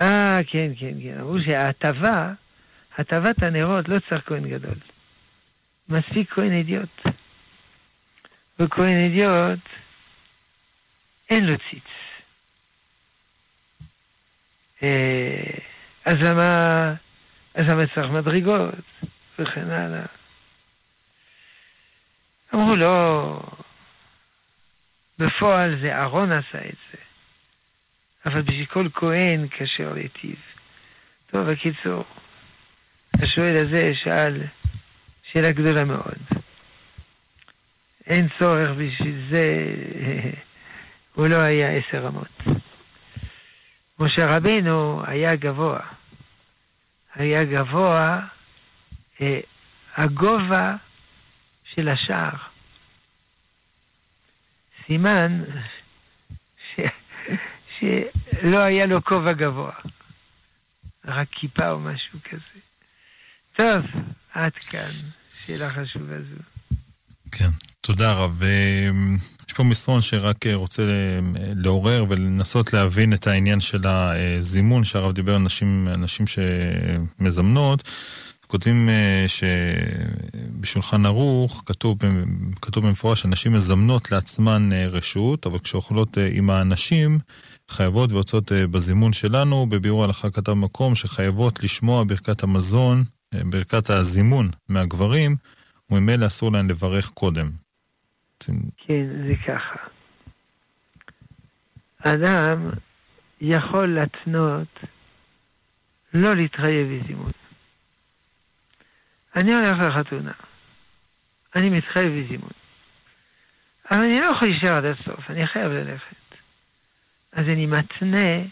אה, כן, כן, כן. אמרו שההטבה הטבת הנרות לא צריך כהן גדול. מספיק כהן אידיוט. וכהן אידיוט, אין לו ציץ. אה, אז למה, אז למה צריך מדרגות וכן הלאה? אמרו לו, בפועל זה אהרון עשה את זה, אבל בשביל כל כהן כשר להיטיב. טוב, בקיצור, השואל הזה שאל שאלה גדולה מאוד. אין צורך בשביל זה, הוא לא היה עשר אמות. משה רבינו היה גבוה. היה גבוה, אה, הגובה של השער. סימן ש... שלא היה לו כובע גבוה, רק כיפה או משהו כזה. טוב, עד כאן, שאלה חשובה זו. כן, תודה רב. יש פה מסרון שרק רוצה לעורר ולנסות להבין את העניין של הזימון שהרב דיבר על נשים, נשים שמזמנות. כותבים אה, שבשולחן ערוך כתוב, כתוב במפורש שנשים מזמנות לעצמן אה, רשות, אבל כשאוכלות אה, עם האנשים, חייבות ויוצאות בזימון שלנו. בביאור ההלכה כתב מקום שחייבות לשמוע ברכת המזון, ברכת הזימון מהגברים, וממילא אסור להן לברך קודם. כן, זה ככה. אדם יכול להתנות לא להתחייב בזימון. אני הולך לחתונה, אני מתחייב בזימון. אבל אני לא יכול להישאר עד הסוף, אני חייב ללכת. אז אני מתנה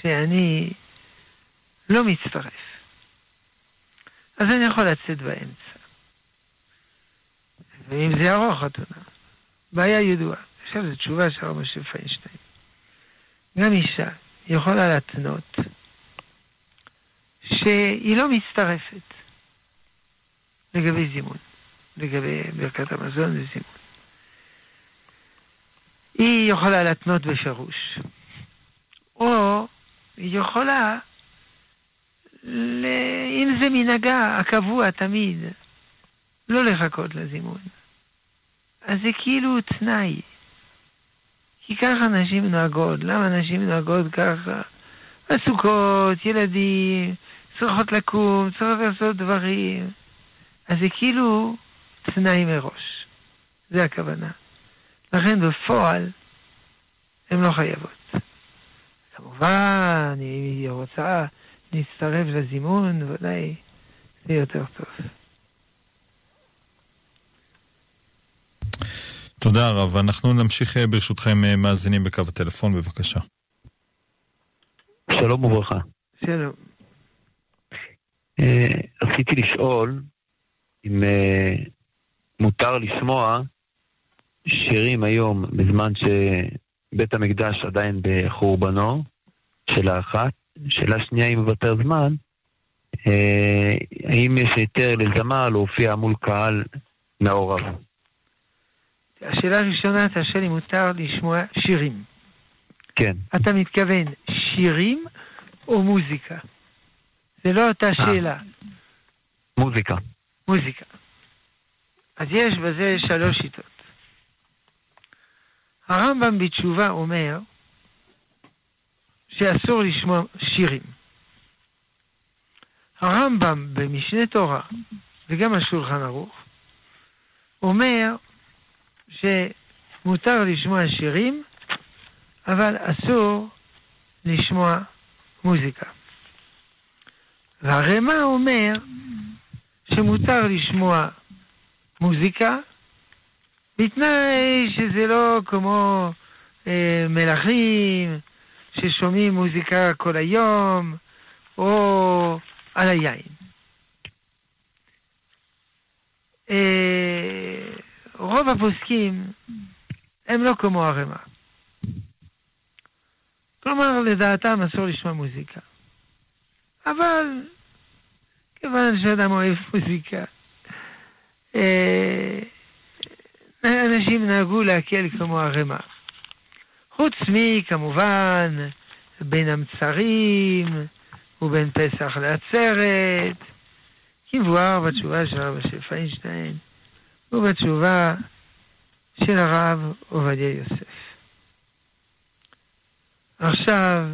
שאני לא מצטרף. אז אני יכול לצאת באמצע. ואם זה ארוך חתונה, בעיה ידועה. עכשיו זו תשובה של הרב משה פיינשטיין. גם אישה יכולה להתנות שהיא לא מצטרפת. לגבי זימון, לגבי ברכת המזון וזימון. היא יכולה להתנות בפירוש, או היא יכולה. אם זה מנהגה הקבוע תמיד, לא לחכות לזימון. אז זה כאילו תנאי. כי ככה נשים נוהגות. למה נשים נוהגות ככה? עסוקות, ילדים, צריכות לקום, צריכות לעשות דברים. אז זה כאילו תנאי מראש. זה הכוונה. לכן בפועל הן לא חייבות. כמובן, אם היא רוצה להצטרף לזימון, ודאי זה יותר טוב. תודה רב. אנחנו נמשיך אה, ברשותכם אה, מאזינים בקו הטלפון, בבקשה. שלום וברכה. שלום. אה, רציתי לשאול, אם מותר לשמוע שירים היום בזמן שבית המקדש עדיין בחורבנו, שאלה אחת. שאלה שנייה, אם מוותר זמן, האם יש היתר לזמר להופיע מול קהל מעורב? השאלה הראשונה, שואל אם מותר לשמוע שירים. כן. אתה מתכוון שירים או מוזיקה? זה לא אותה שאלה. מוזיקה. מוזיקה. אז יש בזה שלוש שיטות. הרמב"ם בתשובה אומר שאסור לשמוע שירים. הרמב"ם במשנה תורה וגם השולחן ערוך אומר שמותר לשמוע שירים, אבל אסור לשמוע מוזיקה. והרמ"א אומר שמותר לשמוע מוזיקה, בתנאי שזה לא כמו אה, מלכים ששומעים מוזיקה כל היום, או על היין. אה, רוב הפוסקים הם לא כמו הרמ"א. כלומר, לדעתם אסור לשמוע מוזיקה. אבל כיוון שאדם אוהב מוזיקה. אה, אנשים נהגו להקל כמו הרמ"א. חוץ מכמובן בין המצרים ובין פסח לעצרת, כמבואר בתשובה של הרב משה פיינשטיין ובתשובה של הרב עובדיה יוסף. עכשיו,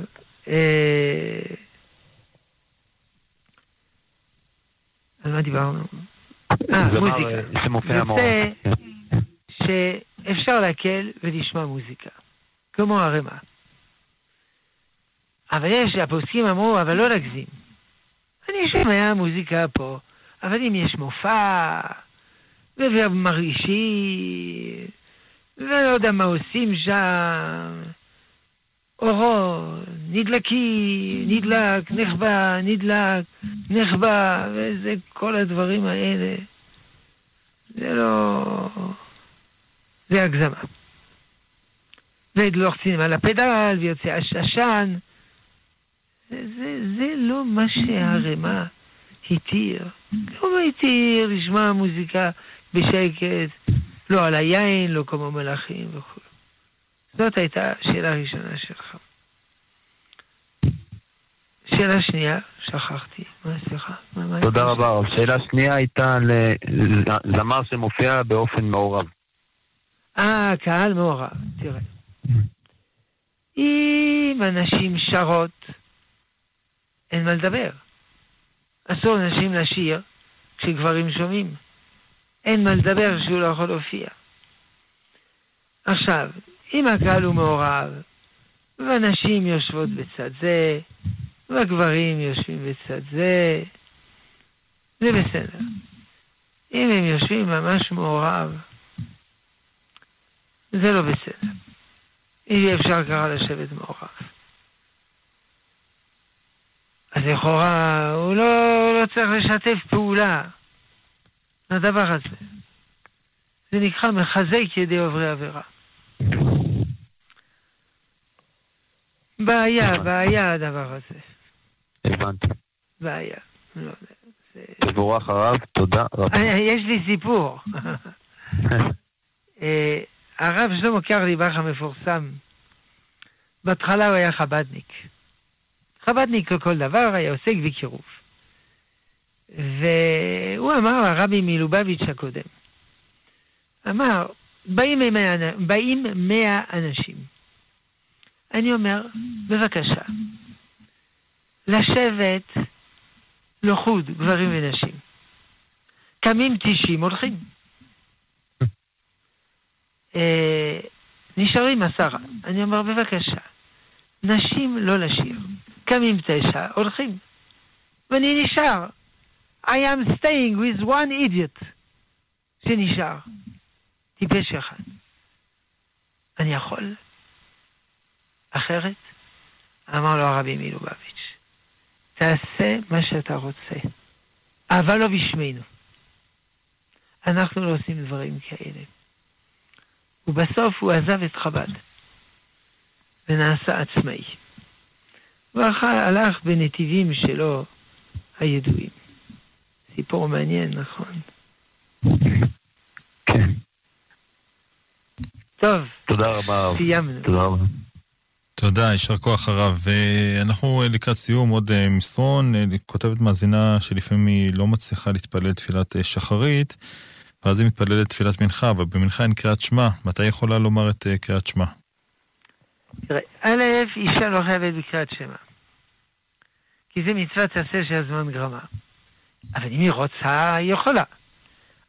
אה, על מה דיברנו? אה, מוזיקה. יוצא שאפשר להקל ולשמוע מוזיקה, כמו ערימה. אבל יש, הפוסקים אמרו, אבל לא להגזים. אני שומע מוזיקה פה, אבל אם יש מופע, ומרעישים, ולא יודע מה עושים שם, אורות, נדלקי, נדלק, נחבא, נדלק, נחבא, וזה כל הדברים האלה. זה לא... זה הגזמה. ולוחצים על הפדל ויוצא עשן. זה, זה, לא מה שהרמה התיר. לא התיר לשמוע מוזיקה בשקט, לא על היין, לא כמו מלאכים וכו'. זאת הייתה השאלה הראשונה שלך. שאלה שנייה, שכחתי. מה, סליחה? תודה רבה. השאלה השנייה הייתה על זמר שמופיע באופן מעורב. אה, קהל מעורב. תראה. אם אנשים שרות, אין מה לדבר. אסור לנשים לשיר כשגברים שומעים. אין מה לדבר שהוא לא יכול להופיע. עכשיו, אם הקהל הוא מעורב, והנשים יושבות בצד זה, והגברים יושבים בצד זה, זה בסדר. אם הם יושבים ממש מעורב, זה לא בסדר. אי אפשר ככה לשבת מעורב. אז לכאורה הוא לא, לא צריך לשתף פעולה לדבר הזה. זה נקרא מחזק ידי עוברי עבירה. בעיה, בעיה הדבר הזה. הבנתי. בעיה. לא, תבורך הרב, תודה רבה. יש לי סיפור. אה, הרב שלמה קרליבך המפורסם, בהתחלה הוא היה חבדניק. חבדניק לכל דבר, היה עוסק בקירוב. והוא אמר, הרבי מלובביץ' הקודם, אמר, באים מאה, באים מאה אנשים. אני אומר, בבקשה, לשבת לחוד, גברים ונשים. קמים תשעים, הולכים. אה, נשארים עשרה. אני אומר, בבקשה, נשים לא לשיר. קמים תשע, הולכים. ואני נשאר. I am staying with one idiot שנשאר. טיפש אחד. אני יכול? אחרת? אמר לו הרבי מלובביץ', תעשה מה שאתה רוצה, אבל לא בשמנו. אנחנו לא עושים דברים כאלה. ובסוף הוא עזב את חב"ד, ונעשה עצמאי. והלך בנתיבים שלו הידועים. סיפור מעניין, נכון? כן. טוב. תודה רבה. סיימנו. תודה רבה. תודה, יישר כוח הרב. אנחנו לקראת סיום, עוד אה, מסרון, אה, כותבת מאזינה שלפעמים היא לא מצליחה להתפלל תפילת אה, שחרית, ואז היא מתפללת תפילת מנחה, אבל במנחה אין קריאת שמע. מתי יכולה לומר את קריאת שמע? תראה, א', אישה לא חייבת בקריאת שמע. כי זה מצוות עשה שהזמן גרמה. אבל אם היא רוצה, היא יכולה.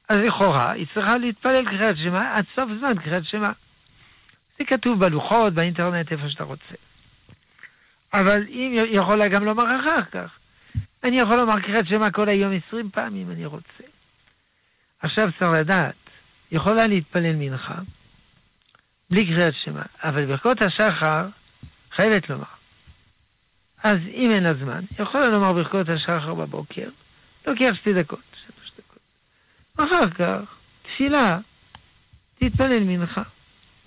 אז לכאורה, היא צריכה להתפלל קריאת שמע עד סוף זמן קריאת שמע. זה כתוב בלוחות, באינטרנט, איפה שאתה רוצה. אבל אם היא יכולה גם לומר אחר כך. אני יכול לומר קריאת שמע כל היום עשרים פעם אם אני רוצה. עכשיו צריך לדעת, יכולה להתפלל מנחה, בלי קריאת שמע, אבל ברכות השחר חייבת לומר. אז אם אין לה זמן, יכולה לומר ברכות השחר בבוקר, לוקח שתי דקות, שלוש דקות. אחר כך, תפילה, תתפלל מנחה.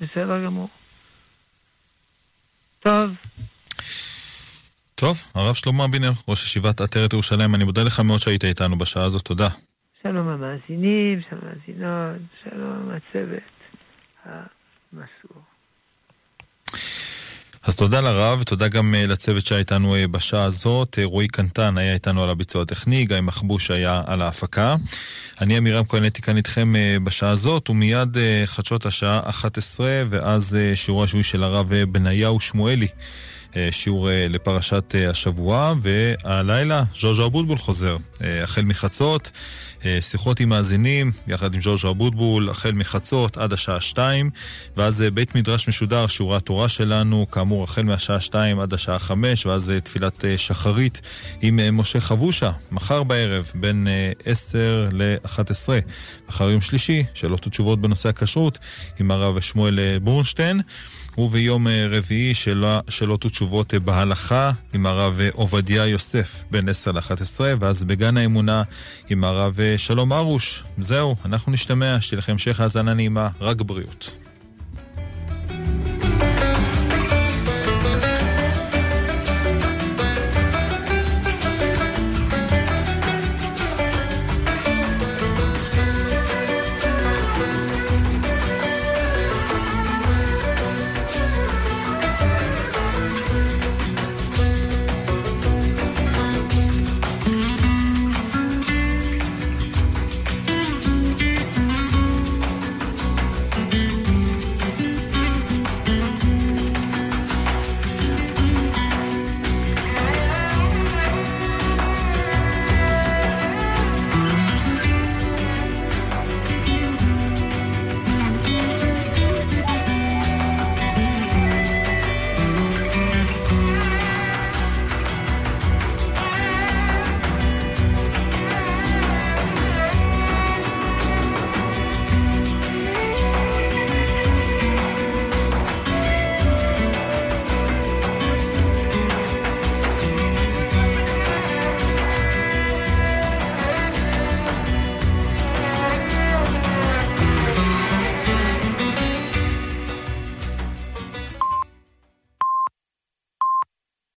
בסדר גמור. טוב. טוב, הרב שלמה אבינר, ראש ישיבת עטרת ירושלים, אני מודה לך מאוד שהיית איתנו בשעה הזאת, תודה. שלום המאזינים, שלום המאזינות, שלום הצוות המסור. אז תודה לרב, ותודה גם לצוות שהיה איתנו בשעה הזאת. רועי קנטן היה איתנו על הביצוע הטכני, גיא מחבוש היה על ההפקה. אני עמירם כהן הייתי כאן איתכם בשעה הזאת, ומיד חדשות השעה 11, ואז שיעור השבועי של הרב בניהו שמואלי. שיעור לפרשת השבוע, והלילה ז'וז'ו אבוטבול חוזר, החל מחצות. אה, שיחות עם מאזינים, יחד עם ז'וז'ו אבוטבול, החל מחצות עד השעה שתיים, ואז אה, בית מדרש משודר, שיעורי התורה שלנו, כאמור, החל מהשעה שתיים עד השעה חמש, ואז אה, תפילת שחרית עם משה חבושה, מחר בערב, בין עשר לאחת עשרה. מחר יום שלישי, שאלות ותשובות בנושא הכשרות, עם הרב שמואל בורנשטיין. וביום רביעי שאלות ותשובות בהלכה עם הרב עובדיה יוסף בין 10 ל-11 ואז בגן האמונה עם הרב שלום ארוש. זהו, אנחנו נשתמע, שתהיה לכם המשך האזנה נעימה, רק בריאות.